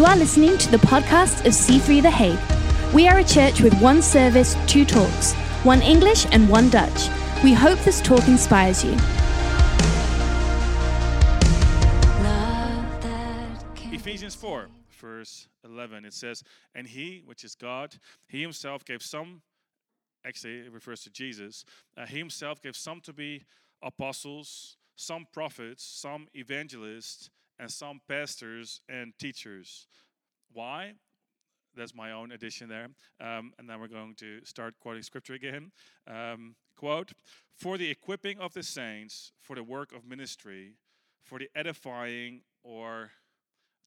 You are listening to the podcast of C3 The Hague. We are a church with one service, two talks, one English and one Dutch. We hope this talk inspires you. Ephesians 4, verse 11, it says, And he, which is God, he himself gave some, actually, it refers to Jesus, uh, he himself gave some to be apostles, some prophets, some evangelists, and some pastors and teachers. Why? That's my own addition there. Um, and then we're going to start quoting scripture again. Um, quote For the equipping of the saints, for the work of ministry, for the edifying or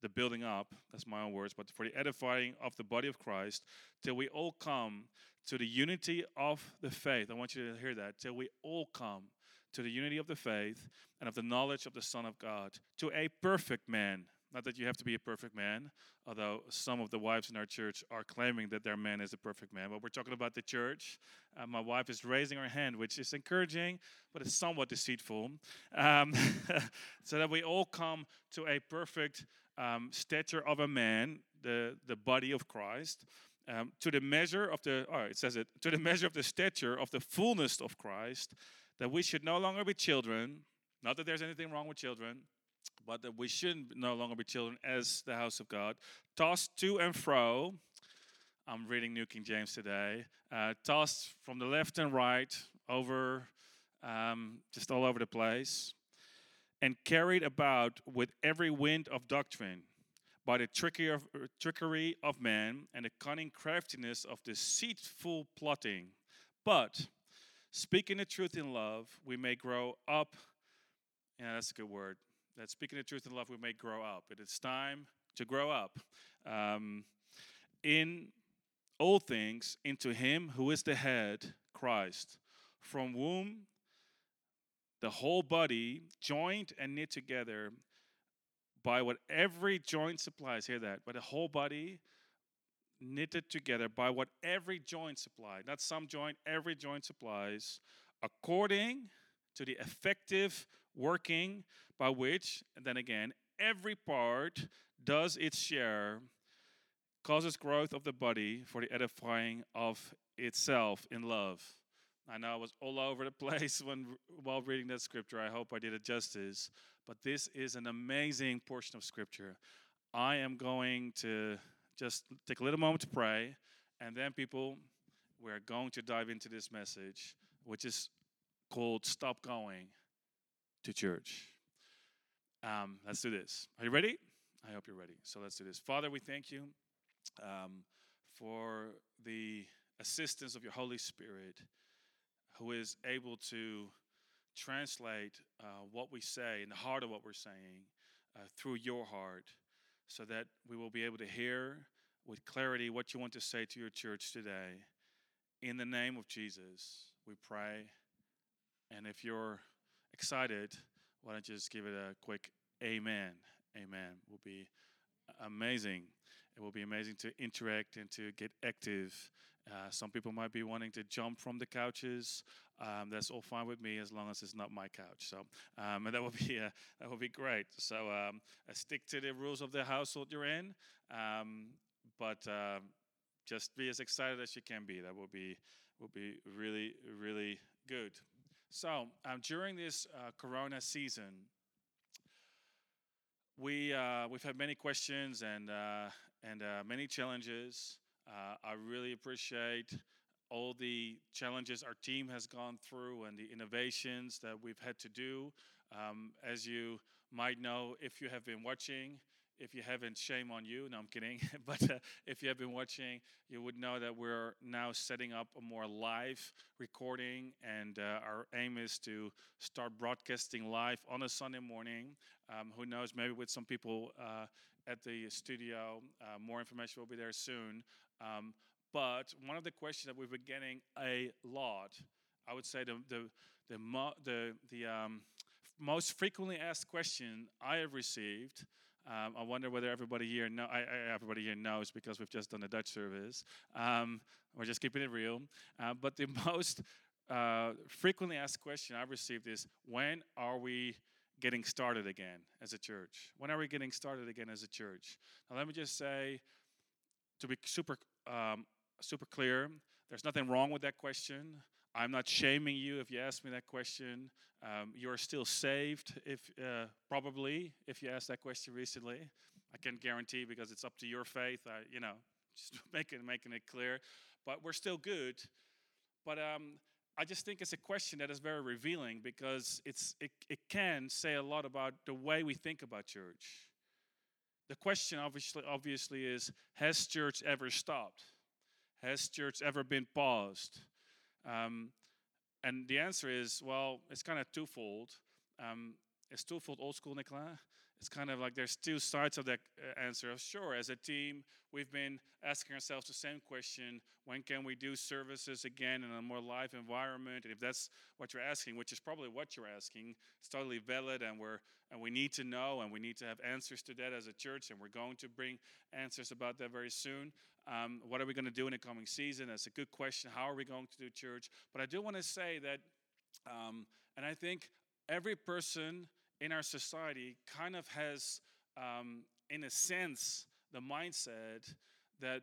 the building up, that's my own words, but for the edifying of the body of Christ, till we all come to the unity of the faith. I want you to hear that. Till we all come to the unity of the faith and of the knowledge of the Son of God, to a perfect man. Not that you have to be a perfect man, although some of the wives in our church are claiming that their man is a perfect man. But we're talking about the church. Uh, my wife is raising her hand, which is encouraging, but it's somewhat deceitful. Um, so that we all come to a perfect um, stature of a man, the, the body of Christ. Um, to the measure of the, oh, it says it, to the measure of the stature of the fullness of Christ, that we should no longer be children. Not that there's anything wrong with children, but that we shouldn't no longer be children as the house of God, tossed to and fro. I'm reading New King James today. Uh, tossed from the left and right over, um, just all over the place, and carried about with every wind of doctrine by the trickery of, trickery of man and the cunning craftiness of deceitful plotting. But speaking the truth in love, we may grow up. Yeah, that's a good word. That speaking the truth in love, we may grow up. It is time to grow up um, in all things into Him who is the head, Christ, from whom the whole body, joined and knit together by what every joint supplies. Hear that? But the whole body knitted together by what every joint supplies, not some joint, every joint supplies, according to the effective working by which, and then again, every part does its share, causes growth of the body for the edifying of itself in love. I know I was all over the place when while reading that scripture. I hope I did it justice. But this is an amazing portion of scripture. I am going to just take a little moment to pray, and then, people, we're going to dive into this message, which is called Stop Going to Church. Um, let's do this. Are you ready? I hope you're ready. So let's do this. Father, we thank you um, for the assistance of your Holy Spirit, who is able to translate uh, what we say in the heart of what we're saying uh, through your heart so that we will be able to hear with clarity what you want to say to your church today. In the name of Jesus, we pray. And if you're excited, why don't you just give it a quick amen? Amen. Will be amazing. It will be amazing to interact and to get active. Uh, some people might be wanting to jump from the couches. Um, that's all fine with me as long as it's not my couch. So, um, and that would be uh, that would be great. So, um, uh, stick to the rules of the household you're in, um, but uh, just be as excited as you can be. That will be will be really really good. So, um, during this uh, Corona season, we we've had many questions and and many challenges. Uh, I really appreciate all the challenges our team has gone through and the innovations that we've had to do. Um, as you might know, if you have been watching, if you haven't, shame on you. No, I'm kidding. but uh, if you have been watching, you would know that we're now setting up a more live recording, and uh, our aim is to start broadcasting live on a Sunday morning. Um, who knows? Maybe with some people uh, at the studio. Uh, more information will be there soon. Um, but one of the questions that we've been getting a lot, I would say the the the mo- the, the um, most frequently asked question I have received. Um, I wonder whether everybody here know, I, I, everybody here knows because we've just done a Dutch service. Um, we're just keeping it real. Uh, but the most uh, frequently asked question I've received is, when are we getting started again as a church? When are we getting started again as a church? Now, let me just say, to be super, um, super clear, there's nothing wrong with that question. I'm not shaming you if you ask me that question. Um, you're still saved, if uh, probably, if you asked that question recently. I can't guarantee because it's up to your faith. I, you know, just making making it clear. But we're still good. But um, I just think it's a question that is very revealing because it's it, it can say a lot about the way we think about church. The question obviously obviously is has church ever stopped? Has church ever been paused? Um, and the answer is well, it's kind of twofold. Um, it's twofold old school, Nicola it's kind of like there's two sides of that uh, answer. Sure, as a team, we've been asking ourselves the same question when can we do services again in a more live environment? And if that's what you're asking, which is probably what you're asking, it's totally valid, and, we're, and we need to know and we need to have answers to that as a church, and we're going to bring answers about that very soon. Um, what are we going to do in the coming season? That's a good question. How are we going to do church? But I do want to say that, um, and I think every person in our society kind of has, um, in a sense, the mindset that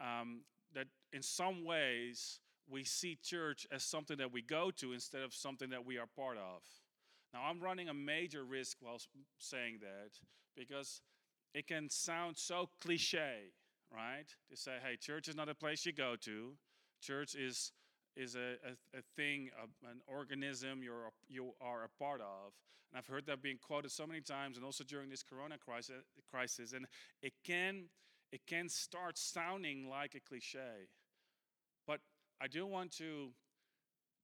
um, that in some ways we see church as something that we go to instead of something that we are part of. Now, I'm running a major risk while saying that because it can sound so cliche, right? To say, hey, church is not a place you go to. Church is is a, a, a thing, a, an organism you're you are a part of. And I've heard that being quoted so many times, and also during this Corona crisis. crisis and it can it can start sounding like a cliche, but I do want to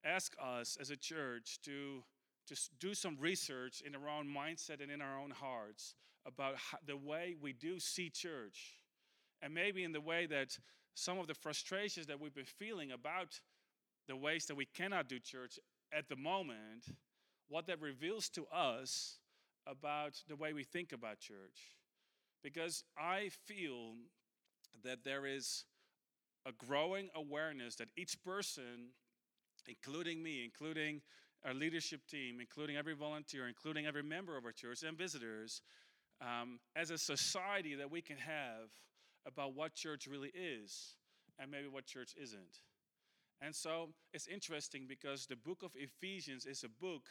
ask us as a church to just do some research in our own mindset and in our own hearts about how, the way we do see church, and maybe in the way that some of the frustrations that we've been feeling about the ways that we cannot do church at the moment, what that reveals to us about the way we think about church. Because I feel that there is a growing awareness that each person, including me, including our leadership team, including every volunteer, including every member of our church and visitors, um, as a society that we can have about what church really is and maybe what church isn't. And so it's interesting because the book of Ephesians is a book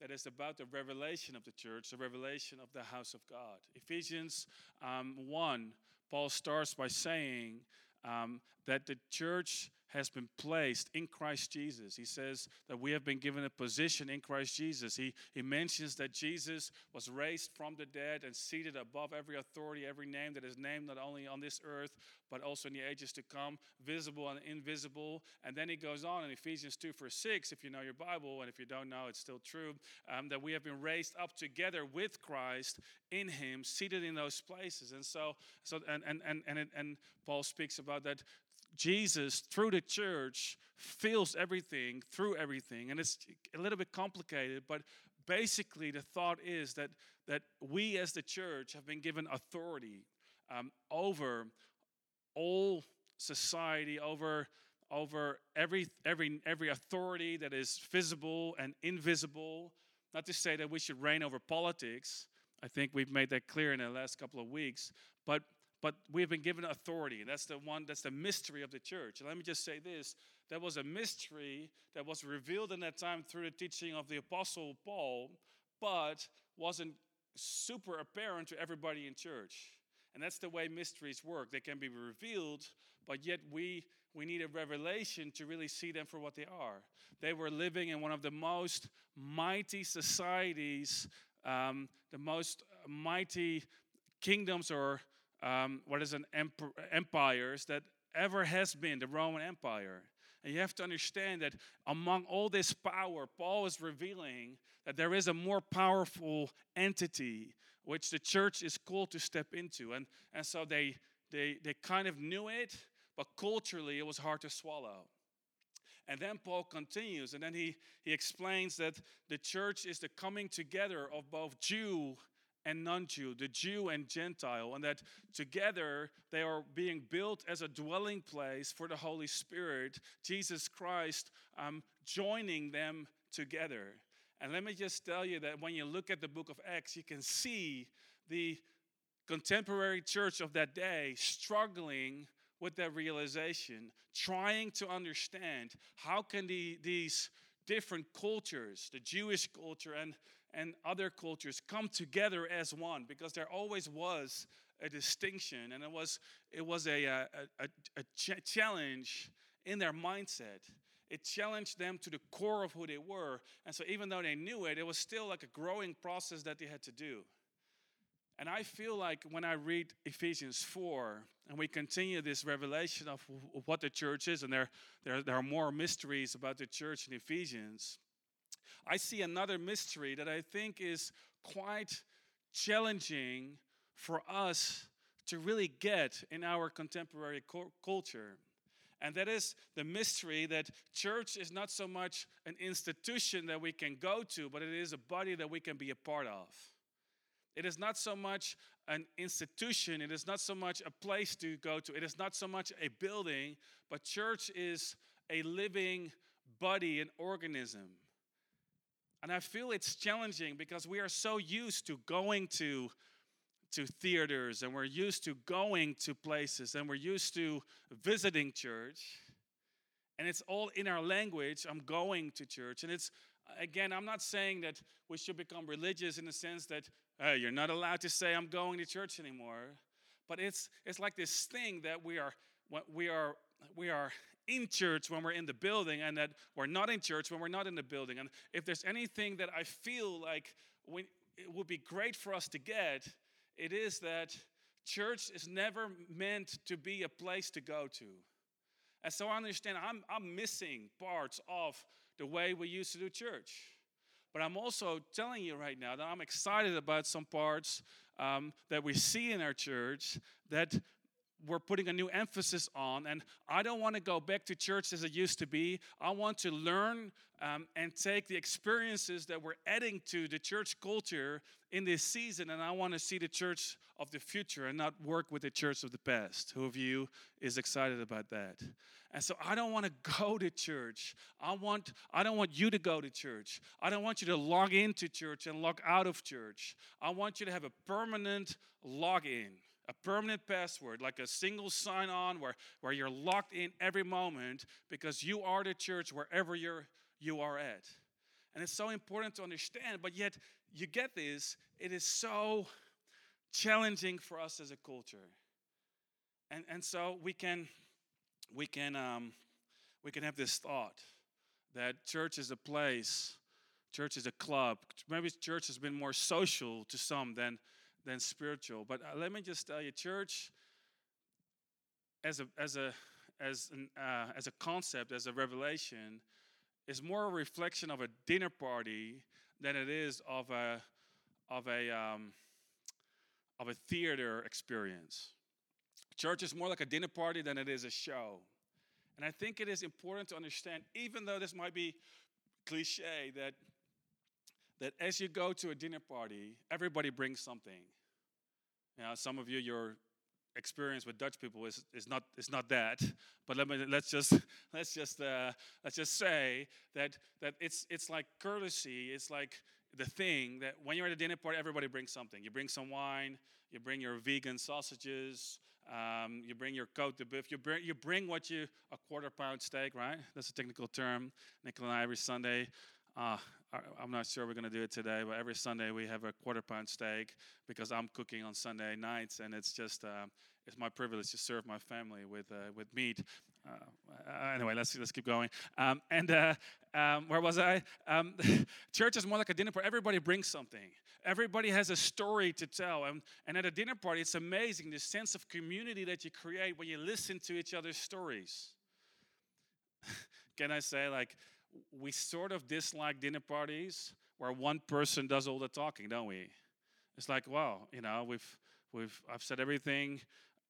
that is about the revelation of the church, the revelation of the house of God. Ephesians um, 1, Paul starts by saying um, that the church has been placed in Christ Jesus. He says that we have been given a position in Christ Jesus. He, he mentions that Jesus was raised from the dead and seated above every authority, every name that is named not only on this earth, but also in the ages to come, visible and invisible. And then he goes on in Ephesians 2, verse 6, if you know your Bible, and if you don't know, it's still true, um, that we have been raised up together with Christ in him, seated in those places. And so, so and, and, and, and, and Paul speaks about that Jesus, through the church, fills everything through everything. And it's a little bit complicated, but basically the thought is that, that we as the church have been given authority um, over all society, over, over every, every, every authority that is visible and invisible. Not to say that we should reign over politics. I think we've made that clear in the last couple of weeks. But but we have been given authority. And that's the one, that's the mystery of the church. And let me just say this that was a mystery that was revealed in that time through the teaching of the Apostle Paul, but wasn't super apparent to everybody in church. And that's the way mysteries work. They can be revealed, but yet we we need a revelation to really see them for what they are. They were living in one of the most mighty societies, um, the most mighty kingdoms or um, what is an emp- empires that ever has been the Roman Empire. And you have to understand that among all this power, Paul is revealing that there is a more powerful entity which the church is called to step into. And, and so they, they, they kind of knew it, but culturally it was hard to swallow. And then Paul continues, and then he, he explains that the church is the coming together of both Jew and non Jew, the Jew and Gentile, and that together they are being built as a dwelling place for the Holy Spirit, Jesus Christ um, joining them together. And let me just tell you that when you look at the book of Acts, you can see the contemporary church of that day struggling with that realization, trying to understand how can the, these different cultures, the Jewish culture and, and other cultures, come together as one, because there always was a distinction and it was, it was a, uh, a, a, a ch- challenge in their mindset. It challenged them to the core of who they were. And so, even though they knew it, it was still like a growing process that they had to do. And I feel like when I read Ephesians 4 and we continue this revelation of what the church is, and there, there, there are more mysteries about the church in Ephesians, I see another mystery that I think is quite challenging for us to really get in our contemporary culture. And that is the mystery that church is not so much an institution that we can go to, but it is a body that we can be a part of. It is not so much an institution, it is not so much a place to go to, it is not so much a building, but church is a living body, an organism. And I feel it's challenging because we are so used to going to to theaters and we're used to going to places and we're used to visiting church. And it's all in our language i'm going to church. And it's again i'm not saying that we should become religious in the sense that hey, you're not allowed to say i'm going to church anymore. But it's it's like this thing that we are we are we are in church when we're in the building and that we're not in church when we're not in the building and if there's anything that i feel like we, it would be great for us to get it is that church is never meant to be a place to go to. And so I understand I'm, I'm missing parts of the way we used to do church. But I'm also telling you right now that I'm excited about some parts um, that we see in our church that we're putting a new emphasis on. And I don't want to go back to church as it used to be. I want to learn um, and take the experiences that we're adding to the church culture in this season. And I want to see the church of the future and not work with the church of the past. Who of you is excited about that? And so I don't want to go to church. I want I don't want you to go to church. I don't want you to log into church and log out of church. I want you to have a permanent login a permanent password, like a single sign on where, where you're locked in every moment because you are the church wherever you're, you are at. And it's so important to understand, but yet you get this, it is so challenging for us as a culture. And, and so we can, we, can, um, we can have this thought that church is a place, church is a club. Maybe church has been more social to some than than spiritual. But uh, let me just tell you, church, as a as a as an, uh, as a concept, as a revelation, is more a reflection of a dinner party than it is of a of a um, of a theater experience. Church is more like a dinner party than it is a show. And I think it is important to understand, even though this might be cliche, that that as you go to a dinner party, everybody brings something. Know, some of you, your experience with Dutch people is, is not is not that. But let me let's just let's just uh, let's just say that that it's it's like courtesy. It's like the thing that when you're at a dinner party, everybody brings something. You bring some wine. You bring your vegan sausages. Um, you bring your côte de boeuf. You bring you bring what you a quarter pound steak, right? That's a technical term. Nicola and I every Sunday uh, I'm not sure we're going to do it today, but every Sunday we have a quarter pound steak because I'm cooking on Sunday nights, and it's just uh, it's my privilege to serve my family with uh, with meat. Uh, anyway, let's let's keep going. Um, and uh, um, where was I? Um, church is more like a dinner party. Everybody brings something. Everybody has a story to tell, and, and at a dinner party, it's amazing the sense of community that you create when you listen to each other's stories. Can I say like? We sort of dislike dinner parties where one person does all the talking, don't we? It's like, well, you know, we've we've I've said everything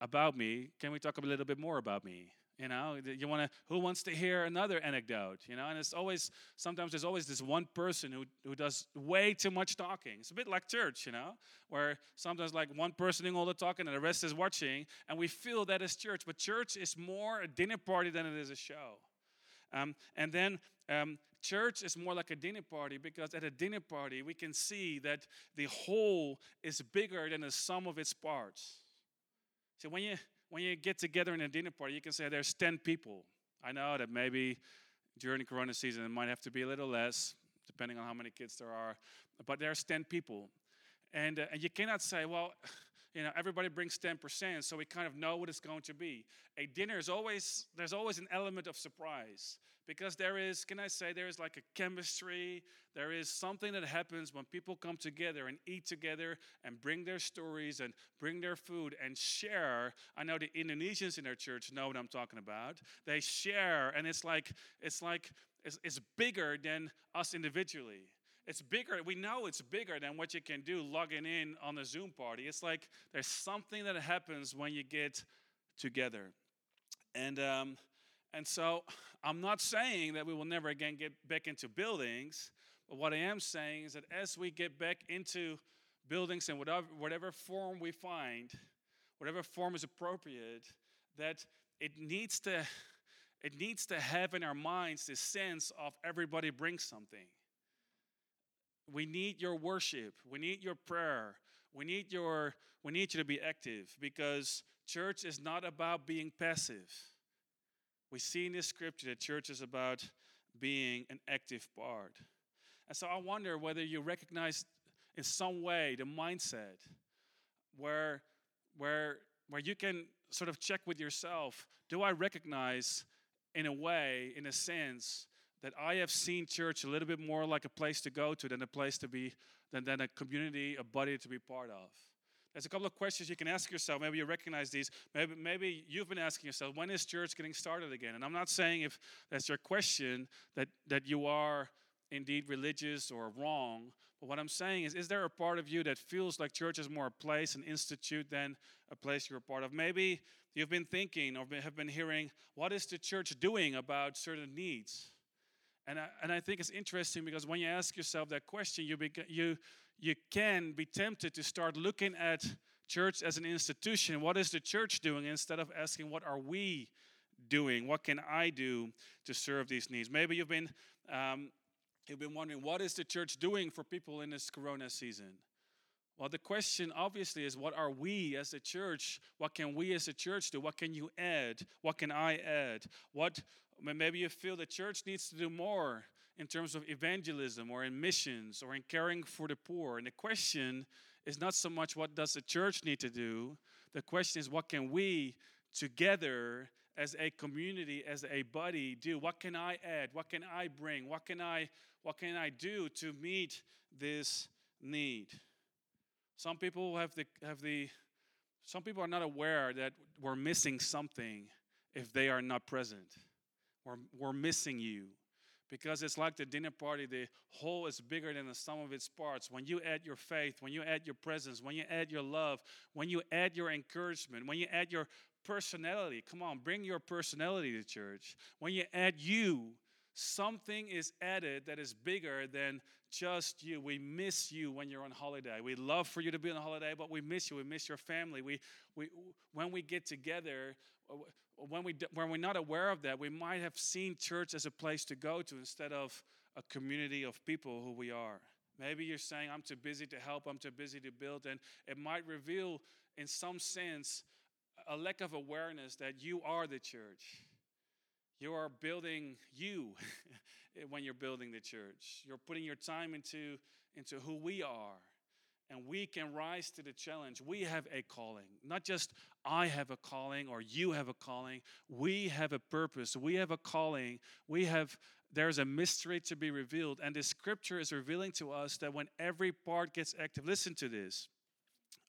about me. Can we talk a little bit more about me? You know, you want to. Who wants to hear another anecdote? You know, and it's always sometimes there's always this one person who who does way too much talking. It's a bit like church, you know, where sometimes like one person doing all the talking and the rest is watching, and we feel that is church. But church is more a dinner party than it is a show. Um, and then um, church is more like a dinner party because at a dinner party, we can see that the whole is bigger than the sum of its parts. So when you when you get together in a dinner party, you can say there's 10 people. I know that maybe during the corona season it might have to be a little less, depending on how many kids there are, but there's 10 people. And, uh, and you cannot say, well, you know, everybody brings 10%, so we kind of know what it's going to be. A dinner is always, there's always an element of surprise because there is, can I say, there is like a chemistry, there is something that happens when people come together and eat together and bring their stories and bring their food and share. I know the Indonesians in our church know what I'm talking about. They share, and it's like, it's like, it's, it's bigger than us individually it's bigger. We know it's bigger than what you can do logging in on a Zoom party. It's like there's something that happens when you get together. And, um, and so I'm not saying that we will never again get back into buildings, but what I am saying is that as we get back into buildings in whatever, whatever form we find, whatever form is appropriate, that it needs to it needs to have in our minds this sense of everybody brings something we need your worship. We need your prayer. We need your we need you to be active because church is not about being passive. We see in this scripture that church is about being an active part. And so I wonder whether you recognize in some way the mindset where where where you can sort of check with yourself, do I recognize in a way, in a sense, that I have seen church a little bit more like a place to go to than a place to be, than, than a community, a body to be part of. There's a couple of questions you can ask yourself. Maybe you recognize these. Maybe, maybe you've been asking yourself, when is church getting started again? And I'm not saying if that's your question that, that you are indeed religious or wrong. But what I'm saying is, is there a part of you that feels like church is more a place, an institute, than a place you're a part of? Maybe you've been thinking or have been hearing, what is the church doing about certain needs? And I, and I think it's interesting because when you ask yourself that question, you, beca- you, you can be tempted to start looking at church as an institution. What is the church doing instead of asking, what are we doing? What can I do to serve these needs? Maybe you've been, um, you've been wondering, what is the church doing for people in this corona season? Well, the question obviously is what are we as a church? What can we as a church do? What can you add? What can I add? What maybe you feel the church needs to do more in terms of evangelism or in missions or in caring for the poor. And the question is not so much what does the church need to do? The question is what can we together as a community, as a body do? What can I add? What can I bring? What can I what can I do to meet this need? Some people have the have the some people are not aware that we're missing something if they are not present. We're, we're missing you. Because it's like the dinner party, the whole is bigger than the sum of its parts. When you add your faith, when you add your presence, when you add your love, when you add your encouragement, when you add your personality, come on, bring your personality to church. When you add you, something is added that is bigger than just you. We miss you when you're on holiday. We love for you to be on holiday, but we miss you. We miss your family. We, we, when we get together, uh, when, we, when we're not aware of that, we might have seen church as a place to go to instead of a community of people who we are. Maybe you're saying, I'm too busy to help, I'm too busy to build, and it might reveal, in some sense, a lack of awareness that you are the church you are building you when you're building the church. You're putting your time into, into who we are. And we can rise to the challenge. We have a calling. Not just I have a calling or you have a calling. We have a purpose. We have a calling. We have there's a mystery to be revealed. And the scripture is revealing to us that when every part gets active, listen to this.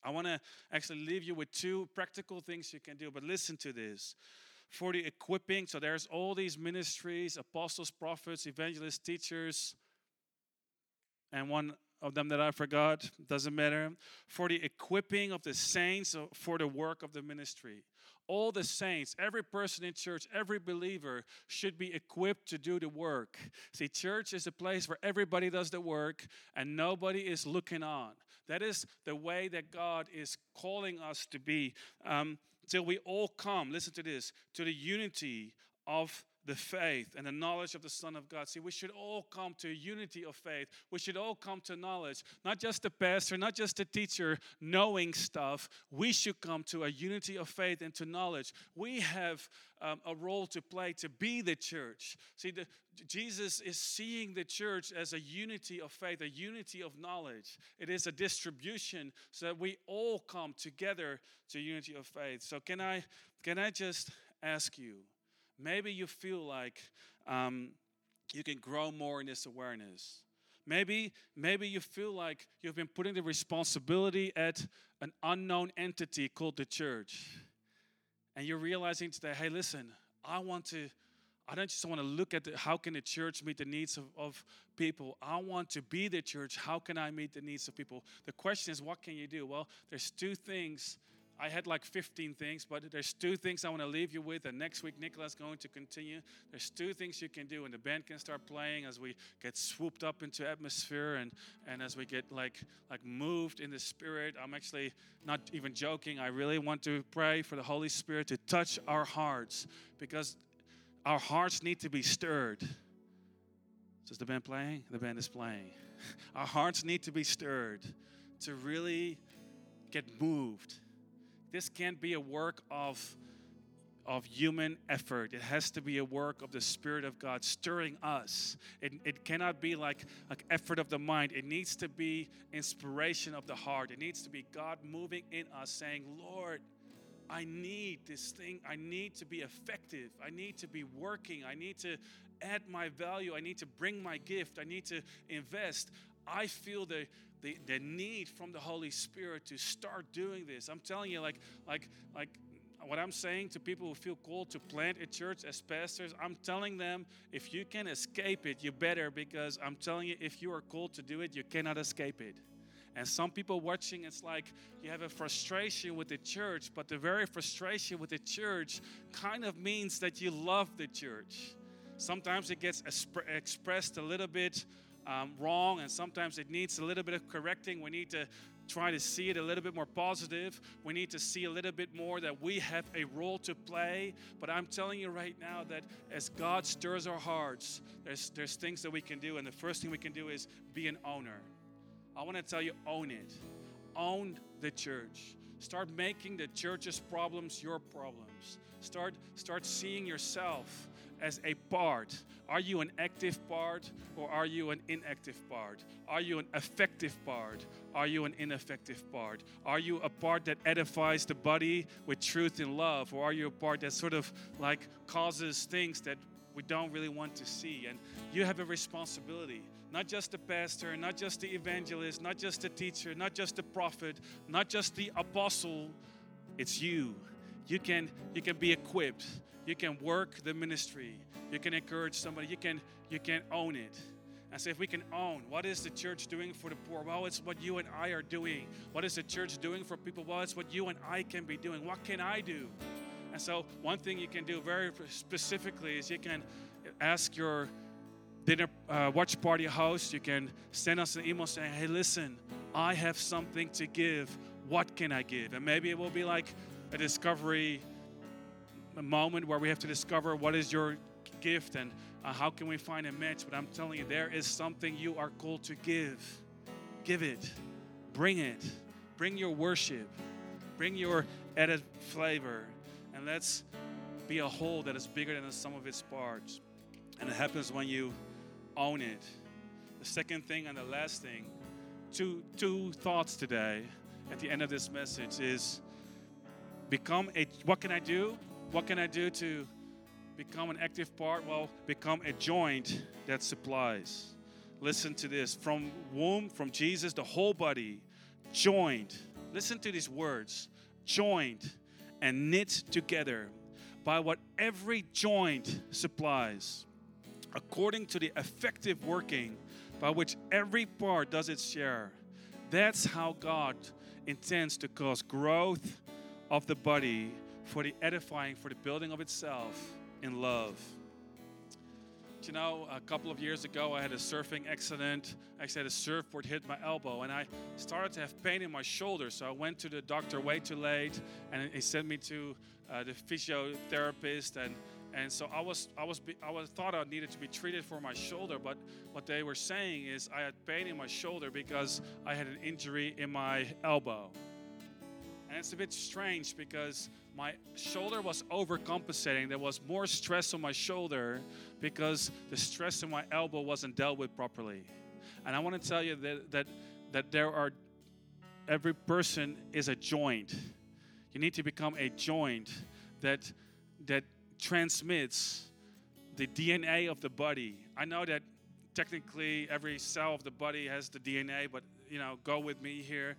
I want to actually leave you with two practical things you can do, but listen to this for the equipping. So there's all these ministries apostles, prophets, evangelists, teachers, and one of them that I forgot, doesn't matter. For the equipping of the saints for the work of the ministry. All the saints, every person in church, every believer should be equipped to do the work. See, church is a place where everybody does the work and nobody is looking on. That is the way that God is calling us to be. Um, till we all come, listen to this, to the unity of the faith and the knowledge of the Son of God. See, we should all come to a unity of faith. We should all come to knowledge, not just the pastor, not just the teacher knowing stuff. We should come to a unity of faith and to knowledge. We have um, a role to play to be the church. See, the, Jesus is seeing the church as a unity of faith, a unity of knowledge. It is a distribution so that we all come together to unity of faith. So, can I, can I just ask you? Maybe you feel like um, you can grow more in this awareness. Maybe, maybe you feel like you've been putting the responsibility at an unknown entity called the church. And you're realizing today, hey, listen, I want to, I don't just want to look at the, how can the church meet the needs of, of people. I want to be the church. How can I meet the needs of people? The question is, what can you do? Well, there's two things I had like 15 things, but there's two things I want to leave you with. And next week, Nicola's going to continue. There's two things you can do, and the band can start playing as we get swooped up into atmosphere and, and as we get like like moved in the spirit. I'm actually not even joking. I really want to pray for the Holy Spirit to touch our hearts because our hearts need to be stirred. Is the band playing? The band is playing. Our hearts need to be stirred to really get moved this can't be a work of of human effort. It has to be a work of the Spirit of God stirring us. It, it cannot be like, like effort of the mind. It needs to be inspiration of the heart. It needs to be God moving in us, saying, Lord, I need this thing. I need to be effective. I need to be working. I need to add my value. I need to bring my gift. I need to invest. I feel the the, the need from the Holy Spirit to start doing this. I'm telling you, like, like, like what I'm saying to people who feel called to plant a church as pastors, I'm telling them if you can escape it, you better, because I'm telling you, if you are called to do it, you cannot escape it. And some people watching, it's like you have a frustration with the church, but the very frustration with the church kind of means that you love the church. Sometimes it gets expressed a little bit um, wrong, and sometimes it needs a little bit of correcting. We need to try to see it a little bit more positive. We need to see a little bit more that we have a role to play. But I'm telling you right now that as God stirs our hearts, there's, there's things that we can do. And the first thing we can do is be an owner. I want to tell you, own it. Own the church. Start making the church's problems your problems. Start, start seeing yourself as a part. Are you an active part or are you an inactive part? Are you an effective part? Are you an ineffective part? Are you a part that edifies the body with truth and love? Or are you a part that sort of like causes things that we don't really want to see? And you have a responsibility. Not just the pastor, not just the evangelist, not just the teacher, not just the prophet, not just the apostle. It's you. You can, you can be equipped you can work the ministry. You can encourage somebody. You can you can own it. And say, if we can own, what is the church doing for the poor? Well, it's what you and I are doing. What is the church doing for people? Well, it's what you and I can be doing. What can I do? And so, one thing you can do very specifically is you can ask your dinner uh, watch party host. You can send us an email saying, "Hey, listen, I have something to give. What can I give?" And maybe it will be like a discovery moment where we have to discover what is your gift and uh, how can we find a match. But I'm telling you, there is something you are called to give. Give it, bring it, bring your worship, bring your added flavor, and let's be a whole that is bigger than the sum of its parts. And it happens when you own it. The second thing and the last thing, two two thoughts today at the end of this message is become a what can I do? What can I do to become an active part? Well, become a joint that supplies. Listen to this from womb, from Jesus, the whole body, joined. Listen to these words joined and knit together by what every joint supplies, according to the effective working by which every part does its share. That's how God intends to cause growth of the body for the edifying, for the building of itself in love. You know, a couple of years ago, I had a surfing accident. Actually, had a surfboard hit my elbow, and I started to have pain in my shoulder. So I went to the doctor way too late, and he sent me to uh, the physiotherapist. And And so I was, I was, I was thought I needed to be treated for my shoulder, but what they were saying is I had pain in my shoulder because I had an injury in my elbow. And it's a bit strange because my shoulder was overcompensating. There was more stress on my shoulder because the stress in my elbow wasn't dealt with properly. And I want to tell you that that that there are every person is a joint. You need to become a joint that that transmits the DNA of the body. I know that technically every cell of the body has the DNA, but you know, go with me here.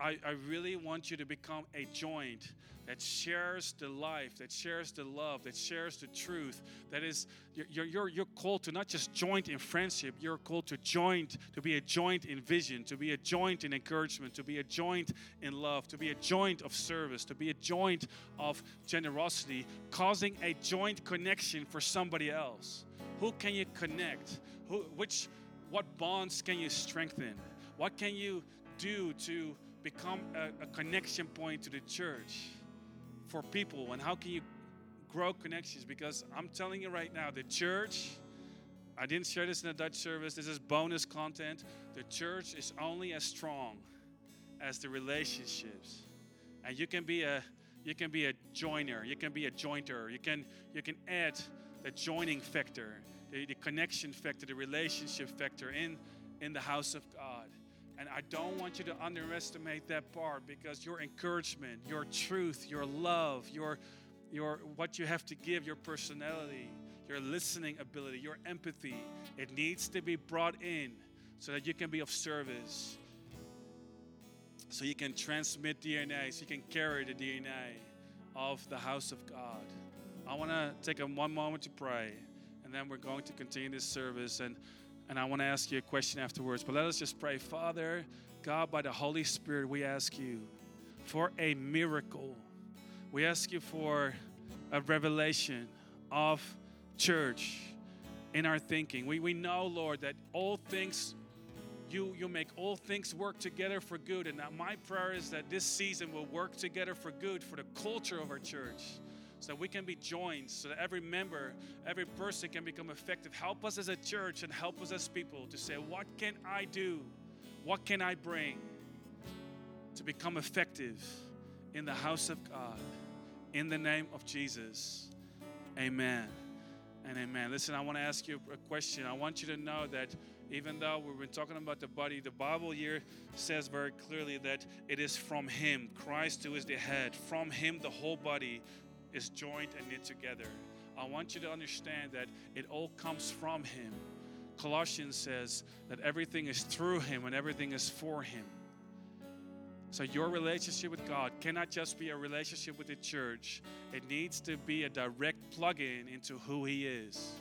I, I, really want you to become a joint that shares the life, that shares the love, that shares the truth. That is, you're, you're, you're called to not just joint in friendship, you're called to joint, to be a joint in vision, to be a joint in encouragement, to be a joint in love, to be a joint of service, to be a joint of generosity, causing a joint connection for somebody else. Who can you connect? Who, which, what bonds can you strengthen? What can you do to become a, a connection point to the church? for people and how can you grow connections because I'm telling you right now, the church, I didn't share this in the Dutch service, this is bonus content. The church is only as strong as the relationships. And you can be a you can be a joiner, you can be a jointer, you can you can add the joining factor, the, the connection factor, the relationship factor in in the house of God. And I don't want you to underestimate that part because your encouragement, your truth, your love, your, your what you have to give, your personality, your listening ability, your empathy, it needs to be brought in so that you can be of service. So you can transmit DNA, so you can carry the DNA of the house of God. I want to take a one moment to pray, and then we're going to continue this service. And and I want to ask you a question afterwards. But let us just pray. Father, God, by the Holy Spirit, we ask you for a miracle. We ask you for a revelation of church in our thinking. We, we know, Lord, that all things, you, you make all things work together for good. And my prayer is that this season will work together for good for the culture of our church so that we can be joined, so that every member, every person can become effective. Help us as a church and help us as people to say, What can I do? What can I bring to become effective in the house of God? In the name of Jesus. Amen and amen. Listen, I want to ask you a question. I want you to know that even though we've been talking about the body, the Bible here says very clearly that it is from Him, Christ who is the head. From Him, the whole body is joined and knit together. I want you to understand that it all comes from Him. Colossians says that everything is through Him and everything is for Him. So, your relationship with God cannot just be a relationship with the church, it needs to be a direct plug in into who He is.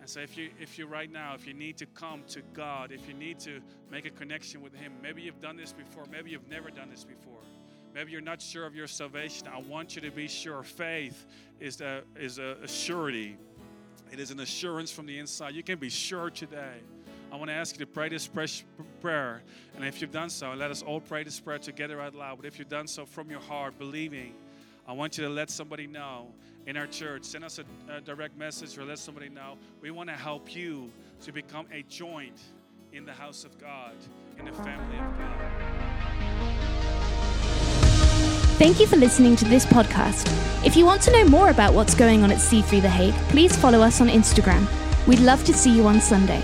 And so, if you, if you right now, if you need to come to God, if you need to make a connection with Him, maybe you've done this before, maybe you've never done this before. Maybe you're not sure of your salvation. I want you to be sure. Faith is a, is a, a surety. It is an assurance from the inside. You can be sure today. I want to ask you to pray this prayer. And if you've done so, let us all pray this prayer together out loud. But if you've done so from your heart, believing, I want you to let somebody know in our church. Send us a, a direct message or let somebody know. We want to help you to become a joint in the house of God, in the family of God. Thank you for listening to this podcast. If you want to know more about what's going on at C3 The Hague, please follow us on Instagram. We'd love to see you on Sunday.